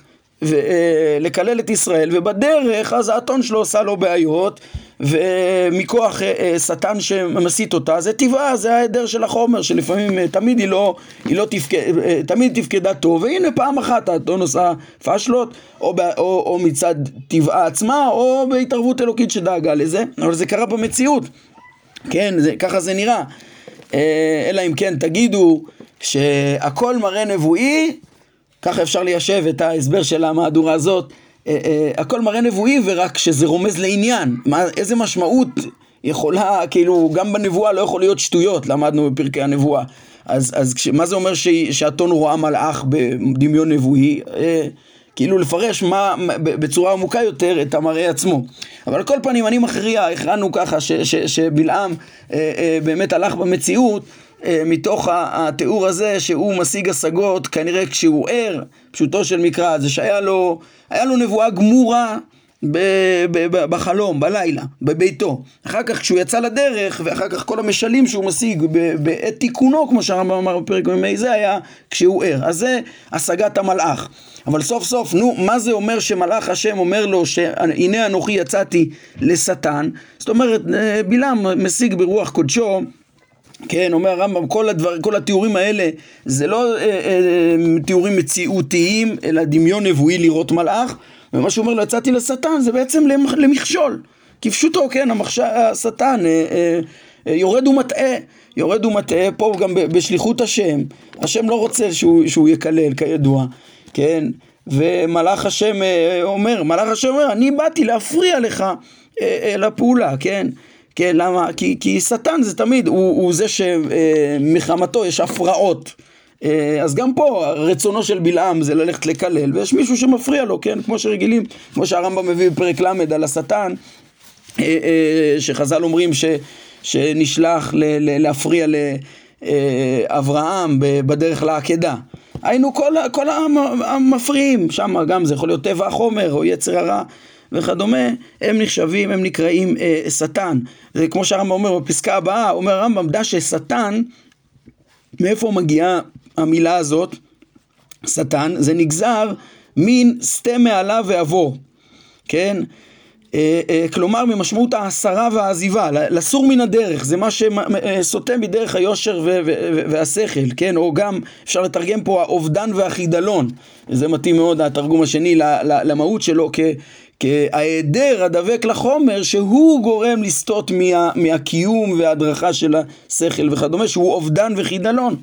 לקלל את ישראל, ובדרך אז האתון שלו עושה לו בעיות, ומכוח שטן שמסית אותה, זה טבעה, זה ההיעדר של החומר, שלפעמים תמיד היא לא, היא לא תפקד, תמיד תפקדה טוב, והנה פעם אחת האתון עושה פשלות, או, או, או מצד טבעה עצמה, או בהתערבות אלוקית שדאגה לזה, אבל זה קרה במציאות, כן, זה, ככה זה נראה. אלא אם כן תגידו שהכל מראה נבואי, ככה אפשר ליישב את ההסבר של המהדורה הזאת. אה, אה, הכל מראה נבואי ורק שזה רומז לעניין. מה, איזה משמעות יכולה, כאילו, גם בנבואה לא יכול להיות שטויות, למדנו בפרקי הנבואה. אז, אז כש, מה זה אומר ש, שהטון רואה מלאך בדמיון נבואי? אה, כאילו לפרש מה, בצורה עמוקה יותר את המראה עצמו. אבל על כל פנים, אני מכריע, הכרענו ככה שבלעם אה, אה, באמת הלך במציאות. אה, מתוך התיאור הזה שהוא משיג השגות כנראה כשהוא ער, פשוטו של מקרא, זה שהיה לו, לו נבואה גמורה בחלום, בלילה, בביתו. אחר כך כשהוא יצא לדרך, ואחר כך כל המשלים שהוא משיג בעת תיקונו, כמו שהרמב"ם אמר בפרק מ"ה, זה היה כשהוא ער. אז זה השגת המלאך. אבל סוף סוף, נו, מה זה אומר שמלאך השם אומר לו שהנה אנוכי יצאתי לשטן? זאת אומרת, אה, בלעם משיג ברוח קודשו כן, אומר הרמב"ם, כל, הדבר, כל התיאורים האלה זה לא אה, אה, תיאורים מציאותיים, אלא דמיון נבואי לראות מלאך, ומה שהוא אומר לו, יצאתי לשטן, זה בעצם למכשול. כפשוטו, כן. השטן אה, אה, אה, יורד ומטעה, יורד ומטעה, פה גם בשליחות השם, השם לא רוצה שהוא, שהוא יקלל, כידוע, כן, ומלאך השם אה, אומר, מלאך השם אומר, אני באתי להפריע לך אה, אה, לפעולה, כן, כן, למה? כי, כי שטן זה תמיד, הוא, הוא זה שמחמתו יש הפרעות. אה, אז גם פה רצונו של בלעם זה ללכת לקלל, ויש מישהו שמפריע לו, כן? כמו שרגילים, כמו שהרמב"ם מביא בפרק ל' על השטן, אה, אה, שחז"ל אומרים ש, שנשלח ל, ל, להפריע לאברהם בדרך לעקדה. היינו כל, כל המפריעים, שם גם זה יכול להיות טבע החומר או יצר הרע. וכדומה, הם נחשבים, הם נקראים אה, שטן. זה כמו שהרמב"ם אומר בפסקה הבאה, אומר הרמב"ם, דע ששטן, מאיפה מגיעה המילה הזאת? שטן, זה נגזר מן סטה מעלה ועבור, כן? אה, אה, כלומר ממשמעות ההסרה והעזיבה, לסור מן הדרך, זה מה שסוטה אה, מדרך היושר והשכל, כן? או גם אפשר לתרגם פה האובדן והחידלון, זה מתאים מאוד התרגום השני למהות שלו כהיעדר הדבק לחומר שהוא גורם לסטות מה, מהקיום וההדרכה של השכל וכדומה, שהוא אובדן וחידלון,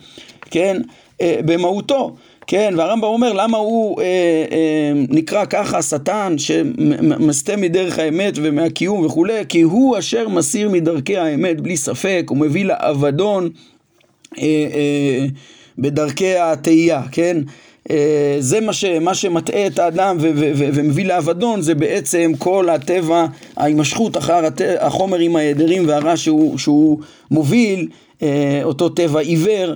כן? במהותו. כן, והרמב"ם אומר למה הוא אה, אה, נקרא ככה שטן שמסטה מדרך האמת ומהקיום וכולי, כי הוא אשר מסיר מדרכי האמת בלי ספק, הוא מביא לאבדון אה, אה, בדרכי התהייה, כן? אה, זה מה, ש, מה שמטעה את האדם ו, ו, ו, ומביא לאבדון זה בעצם כל הטבע, ההימשכות אחר הת, החומר עם ההיעדרים והרע שהוא, שהוא מוביל, אה, אותו טבע עיוור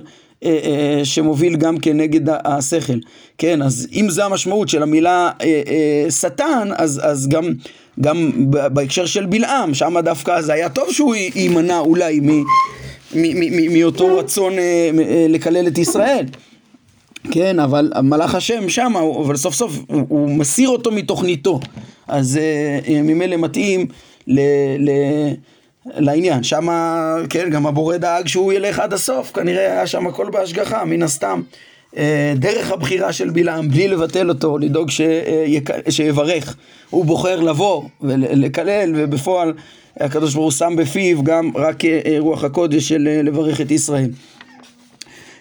שמוביל גם כנגד השכל. כן, אז אם זה המשמעות של המילה שטן, אז, אז גם, גם בהקשר של בלעם, שם דווקא זה היה טוב שהוא יימנע אולי מאותו רצון לקלל את ישראל. כן, אבל מלאך השם שם, אבל סוף סוף הוא, הוא מסיר אותו מתוכניתו. אז uh, ממילא מתאים ל, ל, לעניין. שם, כן, גם הבורא דאג שהוא ילך עד הסוף, כנראה היה שם הכל בהשגחה, מן הסתם. Uh, דרך הבחירה של בלעם, בלי לבטל אותו, לדאוג ש, uh, שיברך. הוא בוחר לבוא ולקלל, ובפועל הקדוש ברוך הוא שם בפיו גם רק רוח הקודש של לברך את ישראל.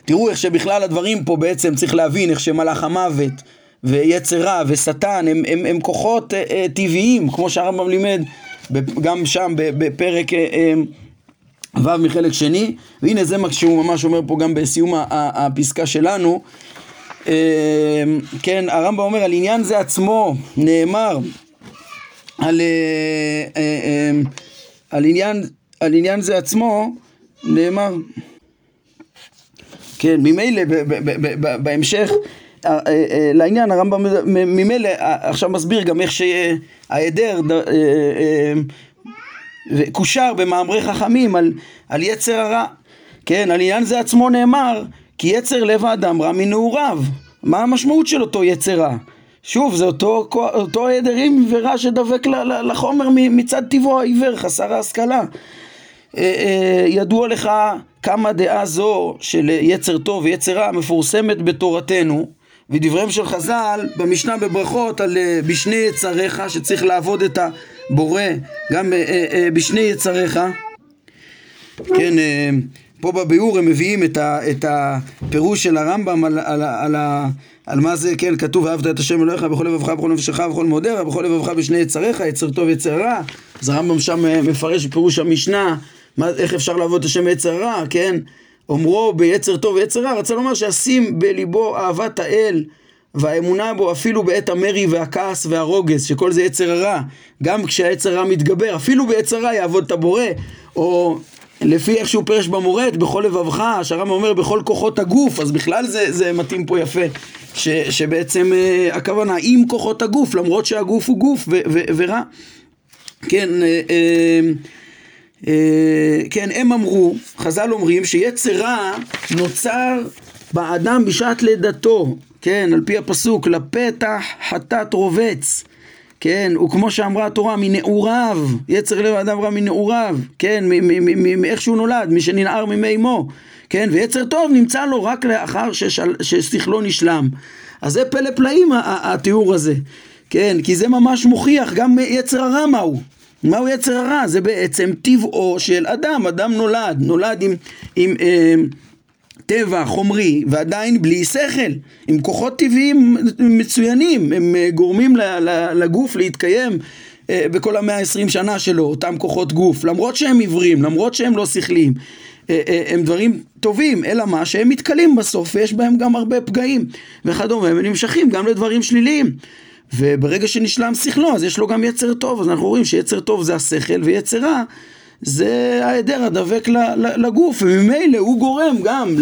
תראו איך שבכלל הדברים פה בעצם צריך להבין איך שמלאך המוות ויצר רע ושטן הם, הם, הם כוחות אה, אה, טבעיים כמו שהרמב"ם לימד גם שם בפרק אה, אה, ו' מחלק שני. והנה זה מה שהוא ממש אומר פה גם בסיום הפסקה שלנו. אה, כן הרמב"ם אומר על עניין זה עצמו נאמר על, אה, אה, על, עניין, על עניין זה עצמו נאמר כן, ממילא בהמשך לעניין הרמב"ם ממילא עכשיו מסביר גם איך שההיעדר קושר במאמרי חכמים על, על יצר הרע כן, על עניין זה עצמו נאמר כי יצר לב האדם רע מנעוריו מה המשמעות של אותו יצר רע? שוב, זה אותו, אותו היעדרים ורע שדבק לחומר מצד טבעו העיוור, חסר ההשכלה. ידוע לך כמה דעה זו של יצר טוב ויצר רע מפורסמת בתורתנו ודבריהם של חז"ל במשנה בברכות על אה, בשני יצריך שצריך לעבוד את הבורא גם אה, אה, בשני יצריך כן פה בביאור הם מביאים את, ה, את הפירוש של הרמב"ם על, על, על, על, מה זה, כן, כתוב ואהבת את השם אלוהיך בכל לבבך, בכל נפשך, בכל מאודיך, בכל לבבך בשני יצריך, יצר טוב יצר רע. אז הרמב"ם שם מפרש בפירוש המשנה מה, איך אפשר לעבוד את השם יצר רע, כן? אומרו ביצר טוב ויצר רע, רצה לומר שאשים בליבו אהבת האל והאמונה בו אפילו בעת המרי והכעס והרוגז, שכל זה יצר הרע, גם כשהיצר הרע מתגבר, אפילו ביצר רע יעבוד את הבורא, או לפי איך שהוא פרש במורד, בכל לבבך, שהרמב"ם אומר בכל כוחות הגוף, אז בכלל זה, זה מתאים פה יפה, ש, שבעצם אה, הכוונה עם כוחות הגוף, למרות שהגוף הוא גוף ו, ו, ורע. כן, אה, אה, כן, הם אמרו, חז"ל אומרים שיצר רע נוצר באדם בשעת לידתו, כן, על פי הפסוק, לפתח חטאת רובץ, כן, וכמו שאמרה התורה, מנעוריו, יצר לב האדם רע מנעוריו, כן, מאיך שהוא נולד, מי שננער מימי אמו, כן, ויצר טוב נמצא לו רק לאחר ששכלו נשלם. אז זה פלא פלאים התיאור הזה, כן, כי זה ממש מוכיח גם יצר הרע מהו, מהו יצר הרע? זה בעצם טבעו של אדם, אדם נולד, נולד עם, עם אה, טבע חומרי ועדיין בלי שכל, עם כוחות טבעיים מצוינים, הם אה, גורמים לגוף להתקיים אה, בכל המאה העשרים שנה שלו, אותם כוחות גוף, למרות שהם עיוורים, למרות שהם לא שכליים. אה, אה, הם דברים טובים, אלא מה? שהם מתכלים בסוף ויש בהם גם הרבה פגעים וכדומה, הם נמשכים גם לדברים שליליים. וברגע שנשלם שכלו אז יש לו גם יצר טוב, אז אנחנו רואים שיצר טוב זה השכל ויצר רע זה ההיעדר הדבק לגוף, וממילא הוא גורם גם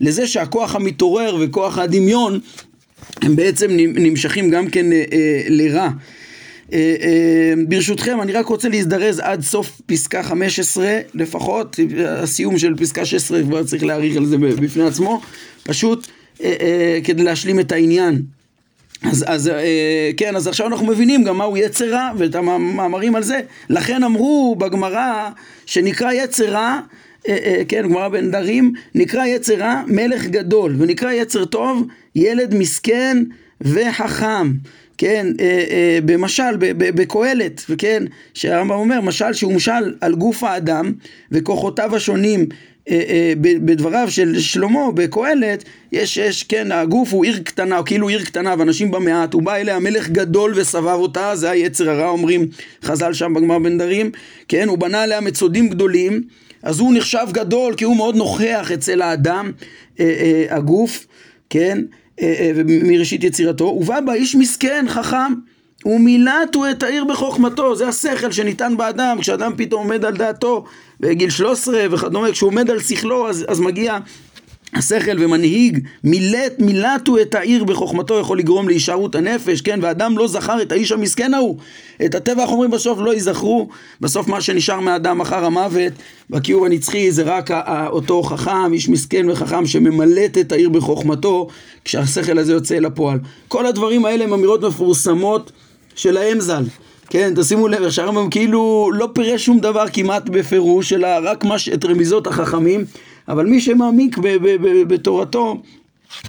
לזה שהכוח המתעורר וכוח הדמיון הם בעצם נמשכים גם כן אה, אה, לרע. אה, ברשותכם, אני רק רוצה להזדרז עד סוף פסקה 15 לפחות, הסיום של פסקה 16 כבר צריך להעריך על זה בפני עצמו, פשוט כדי להשלים את העניין. אז, אז אה, כן, אז עכשיו אנחנו מבינים גם מהו יצר רע ואת המאמרים על זה. לכן אמרו בגמרא שנקרא יצר רע, אה, אה, כן, גמרא בן דרים, נקרא יצר רע מלך גדול, ונקרא יצר טוב ילד מסכן וחכם. כן, אה, אה, במשל, בקהלת, וכן, שהרמב"ם אומר, משל שהוא משל על גוף האדם וכוחותיו השונים בדבריו של שלמה בקהלת יש, יש, כן, הגוף הוא עיר קטנה, או כאילו עיר קטנה ואנשים בה מעט, הוא בא אליה מלך גדול וסבב אותה, זה היצר הרע אומרים חז"ל שם בגמר בן דרים, כן, הוא בנה עליה מצודים גדולים, אז הוא נחשב גדול כי הוא מאוד נוכח אצל האדם, אה, אה, הגוף, כן, מראשית יצירתו, ובא בה איש מסכן, חכם, ומילתו את העיר בחוכמתו, זה השכל שניתן באדם, כשאדם פתאום עומד על דעתו בגיל 13 וכדומה, כשהוא עומד על שכלו אז, אז מגיע השכל ומנהיג, מילט, מילטו את העיר בחוכמתו יכול לגרום להישארות הנפש, כן, ואדם לא זכר את האיש המסכן ההוא, את הטבע החומרי בסוף לא ייזכרו, בסוף מה שנשאר מהאדם אחר המוות, בקיום הנצחי זה רק אותו חכם, איש מסכן וחכם שממלט את העיר בחוכמתו, כשהשכל הזה יוצא אל הפועל. כל הדברים האלה הם אמירות מפורסמות של האם ז"ל. כן, תשימו לב, שהרמב"ם כאילו לא פירש שום דבר כמעט בפירוש, אלא רק מש, את רמיזות החכמים, אבל מי שמעמיק בתורתו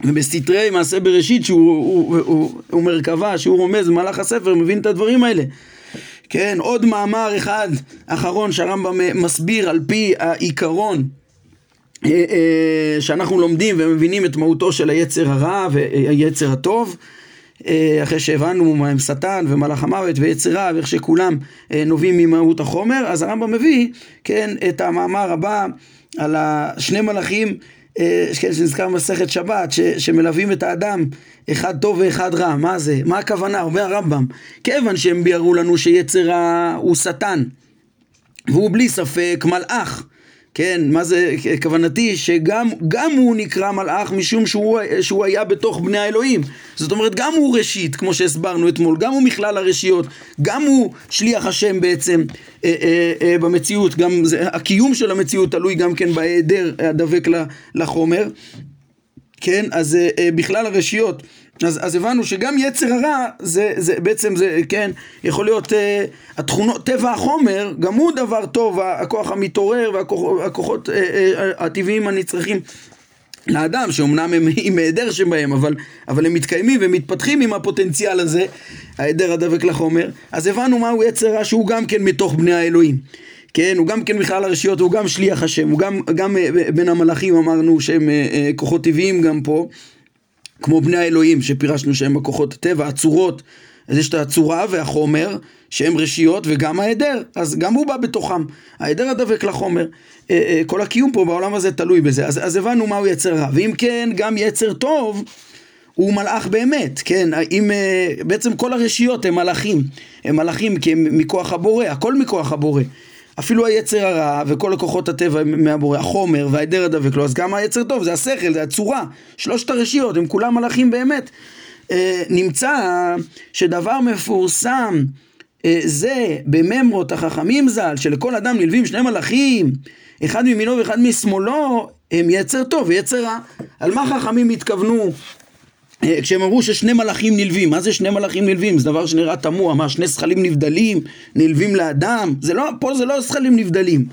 ובסתרי מעשה בראשית, שהוא הוא, הוא, הוא, הוא מרכבה, שהוא רומז במהלך הספר, מבין את הדברים האלה. כן, עוד מאמר אחד אחרון שהרמב"ם מסביר על פי העיקרון אה, אה, שאנחנו לומדים ומבינים את מהותו של היצר הרע והיצר הטוב. אה, אחרי שהבנו מה הם שטן ומלאך המוות ויצרה ואיך שכולם אה, נובעים ממהות החומר, אז הרמב"ם מביא, כן, את המאמר הבא על השני מלאכים אה, כן, שנזכר במסכת שבת, ש, שמלווים את האדם, אחד טוב ואחד רע. מה זה? מה הכוונה? אומר הרמב"ם, כיוון שהם ביארו לנו שיצר הוא שטן, והוא בלי ספק מלאך. כן, מה זה, כוונתי שגם הוא נקרא מלאך משום שהוא, שהוא היה בתוך בני האלוהים. זאת אומרת, גם הוא ראשית, כמו שהסברנו אתמול, גם הוא מכלל הרשיות, גם הוא שליח השם בעצם אה, אה, אה, במציאות, גם זה, הקיום של המציאות תלוי גם כן בהיעדר הדבק לחומר. כן, אז אה, אה, בכלל הרשיות. אז, אז הבנו שגם יצר הרע זה, זה בעצם זה, כן, יכול להיות אה, התכונות, טבע החומר, גם הוא דבר טוב, הכוח המתעורר והכוחות אה, אה, הטבעיים הנצרכים לאדם, שאומנם הם עם היעדר שבהם, אבל, אבל הם מתקיימים ומתפתחים עם הפוטנציאל הזה, ההיעדר הדבק לחומר, אז הבנו מהו יצר רע שהוא גם כן מתוך בני האלוהים. כן, הוא גם כן בכלל הרשיות, הוא גם שליח השם, הוא גם, גם בין המלאכים אמרנו שהם כוחות טבעיים גם פה, כמו בני האלוהים שפירשנו שהם הכוחות הטבע, הצורות, אז יש את הצורה והחומר שהם רשיות וגם ההיעדר, אז גם הוא בא בתוכם, ההיעדר הדבק לחומר, כל הקיום פה בעולם הזה תלוי בזה, אז, אז הבנו מהו יצר רע, ואם כן גם יצר טוב הוא מלאך באמת, כן, אם בעצם כל הרשיות הם מלאכים, הם מלאכים כי הם מכוח הבורא, הכל מכוח הבורא אפילו היצר הרע וכל לקוחות הטבע מהבורא, החומר וההיעדר הדבק לו, אז גם היצר טוב, זה השכל, זה הצורה, שלושת הרשיות, הם כולם מלאכים באמת. אה, נמצא שדבר מפורסם אה, זה בממרות החכמים ז"ל, שלכל אדם נלווים שני מלאכים, אחד מימינו ואחד משמאלו, הם יצר טוב ויצר רע. על מה חכמים התכוונו כשהם אמרו ששני מלאכים נלווים, מה זה שני מלאכים נלווים? זה דבר שנראה תמוה, מה שני זכלים נבדלים, נלווים לאדם? זה לא, פה זה לא זכלים נבדלים,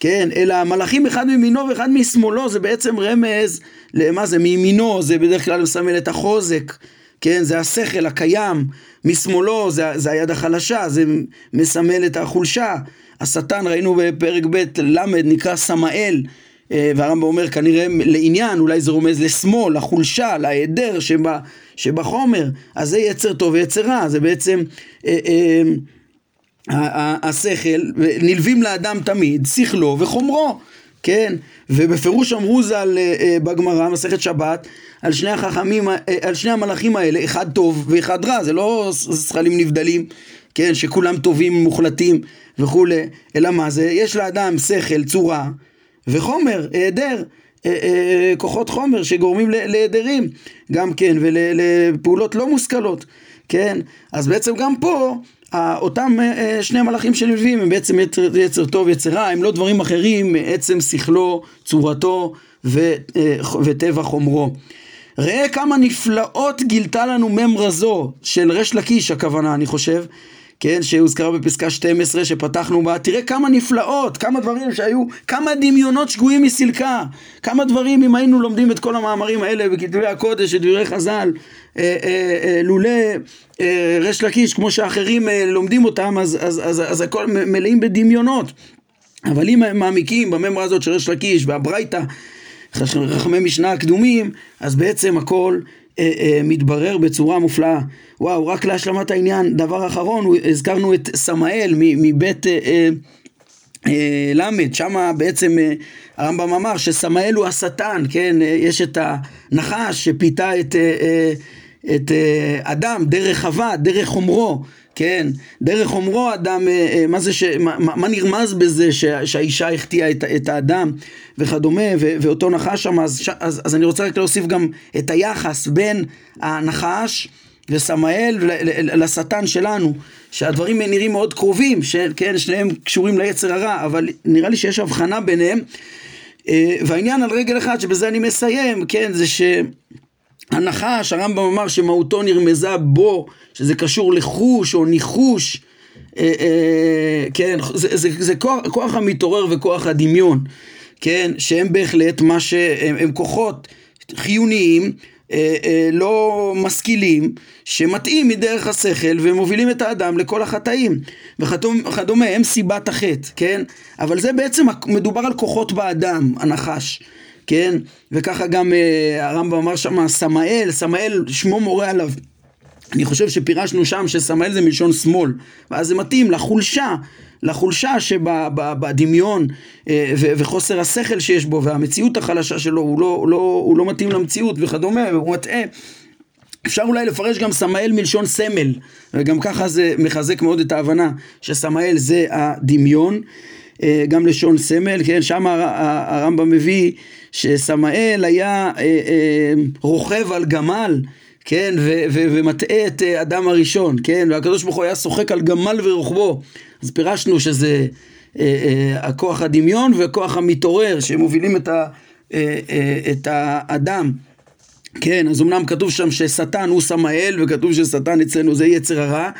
כן? אלא מלאכים אחד מימינו ואחד משמאלו, זה בעצם רמז, למה זה? מימינו זה בדרך כלל מסמל את החוזק, כן? זה השכל הקיים, משמאלו זה, זה היד החלשה, זה מסמל את החולשה. השטן ראינו בפרק ב' ל' נקרא סמאל והרמב"ם אומר כנראה לעניין, אולי זה רומז לשמאל, לחולשה, להיעדר שבה, שבחומר, אז זה יצר טוב ויצר רע, זה בעצם אה, אה, השכל, נלווים לאדם תמיד, שכלו וחומרו, כן? ובפירוש אמרו ז"ל בגמרא, מסכת שבת, על שני החכמים, על שני המלאכים האלה, אחד טוב ואחד רע, זה לא זכלים נבדלים, כן? שכולם טובים, מוחלטים וכולי, אלא מה זה? יש לאדם שכל, צורה, וחומר, היעדר, אה, אה, כוחות חומר שגורמים להיעדרים גם כן ולפעולות לא מושכלות, כן? אז בעצם גם פה אותם אה, שני מלאכים שנלווים הם בעצם יצר, יצר טוב יצר רע, הם לא דברים אחרים מעצם שכלו, צורתו ו, וטבע חומרו. ראה כמה נפלאות גילתה לנו ממרה זו של ריש לקיש הכוונה אני חושב כן, שהוזכרה בפסקה 12 שפתחנו בה, תראה כמה נפלאות, כמה דברים שהיו, כמה דמיונות שגויים מסילקה, כמה דברים, אם היינו לומדים את כל המאמרים האלה בכתבי הקודש, את דברי חז"ל, אה, אה, אה, לולא אה, ריש לקיש, כמו שאחרים אה, לומדים אותם, אז, אז, אז, אז הכל מלאים בדמיונות. אבל אם הם מעמיקים בממרה הזאת של ריש לקיש והברייתא, חכמי משנה הקדומים, אז בעצם הכל אה, אה, מתברר בצורה מופלאה. וואו, רק להשלמת העניין, דבר אחרון, הזכרנו את סמאל מבית... אה, ל', שם בעצם הרמב"ם אמר שסמאל הוא השטן, כן? יש את הנחש שפיתה את, את אדם דרך חווה, דרך חומרו. כן, דרך אומרו אדם, אה, אה, מה זה ש... מה, מה נרמז בזה שה, שהאישה החטיאה את, את האדם וכדומה, ו, ואותו נחש שם, אז, אז, אז אני רוצה רק להוסיף גם את היחס בין הנחש וסמאל לשטן שלנו, שהדברים נראים מאוד קרובים, שכן, שניהם קשורים ליצר הרע, אבל נראה לי שיש הבחנה ביניהם. אה, והעניין על רגל אחד, שבזה אני מסיים, כן, זה ש... הנחש, הרמב"ם אמר שמהותו נרמזה בו, שזה קשור לחוש או ניחוש, אה, אה, כן, זה, זה, זה כוח, כוח המתעורר וכוח הדמיון, כן, שהם בהחלט מה שהם הם כוחות חיוניים, אה, אה, לא משכילים, שמטעים מדרך השכל ומובילים את האדם לכל החטאים וכדומה, הם סיבת החטא, כן? אבל זה בעצם מדובר על כוחות באדם, הנחש. כן? וככה גם אה, הרמב"ם אמר שם סמאל, סמאל שמו מורה עליו. אני חושב שפירשנו שם שסמאל זה מלשון שמאל, ואז זה מתאים לחולשה, לחולשה שבדמיון אה, וחוסר השכל שיש בו והמציאות החלשה שלו, הוא לא, לא, הוא לא מתאים למציאות וכדומה, והוא מטעה. אפשר אולי לפרש גם סמאל מלשון סמל, וגם ככה זה מחזק מאוד את ההבנה שסמאל זה הדמיון. אה, גם לשון סמל, כן, שם הרמב"ם מביא שסמאל היה אה, אה, רוכב על גמל, כן, ומטעה את אדם הראשון, כן, והקדוש ברוך הוא היה שוחק על גמל ורוכבו, אז פירשנו שזה הכוח הדמיון וכוח המתעורר שמובילים את, ה, את האדם. כן, אז אמנם כתוב שם ששטן הוא סמאל, וכתוב ששטן אצלנו זה יצר הרע,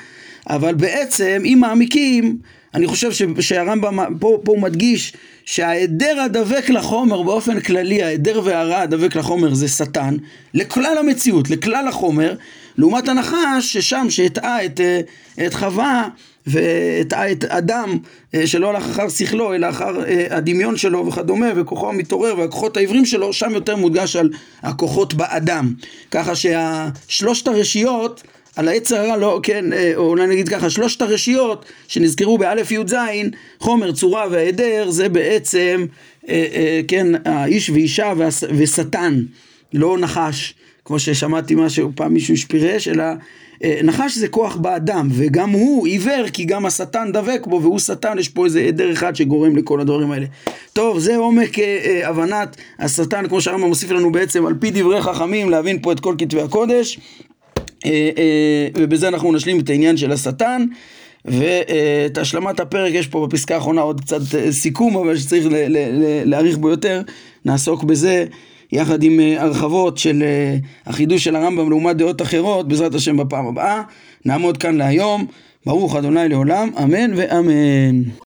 אבל בעצם אם מעמיקים אני חושב שהרמב"ם פה, פה הוא מדגיש שההיעדר הדבק לחומר באופן כללי, ההיעדר והרע הדבק לחומר זה שטן, לכלל המציאות, לכלל החומר, לעומת הנחש ששם שהטעה את, אה, את חווה והטעה את אדם אה, שלא הלך אחר שכלו אלא אחר אה, הדמיון שלו וכדומה וכוחו המתעורר והכוחות העברים שלו שם יותר מודגש על הכוחות באדם. ככה שהשלושת הרשיות על העץ הרע, לא, כן, אה, או אולי נגיד ככה, שלושת הרשיות שנזכרו באלף י"ז, חומר, צורה והיעדר, זה בעצם, אה, אה, כן, האיש ואישה ושטן, לא נחש, כמו ששמעתי משהו, פעם מישהו שפירש, אלא נחש זה כוח באדם, וגם הוא עיוור, כי גם השטן דבק בו, והוא שטן, יש פה איזה עדר אחד שגורם לכל הדברים האלה. טוב, זה עומק אה, הבנת השטן, כמו שהרמב"ם מוסיף לנו בעצם, על פי דברי חכמים, להבין פה את כל כתבי הקודש. אה, אה, ובזה אנחנו נשלים את העניין של השטן. ואת השלמת הפרק יש פה בפסקה האחרונה עוד קצת אה, סיכום, אבל שצריך להאריך בו יותר, נעסוק בזה יחד עם הרחבות של החידוש של הרמב"ם לעומת דעות אחרות, בעזרת השם בפעם הבאה. נעמוד כאן להיום. ברוך אדוני לעולם, אמן ואמן.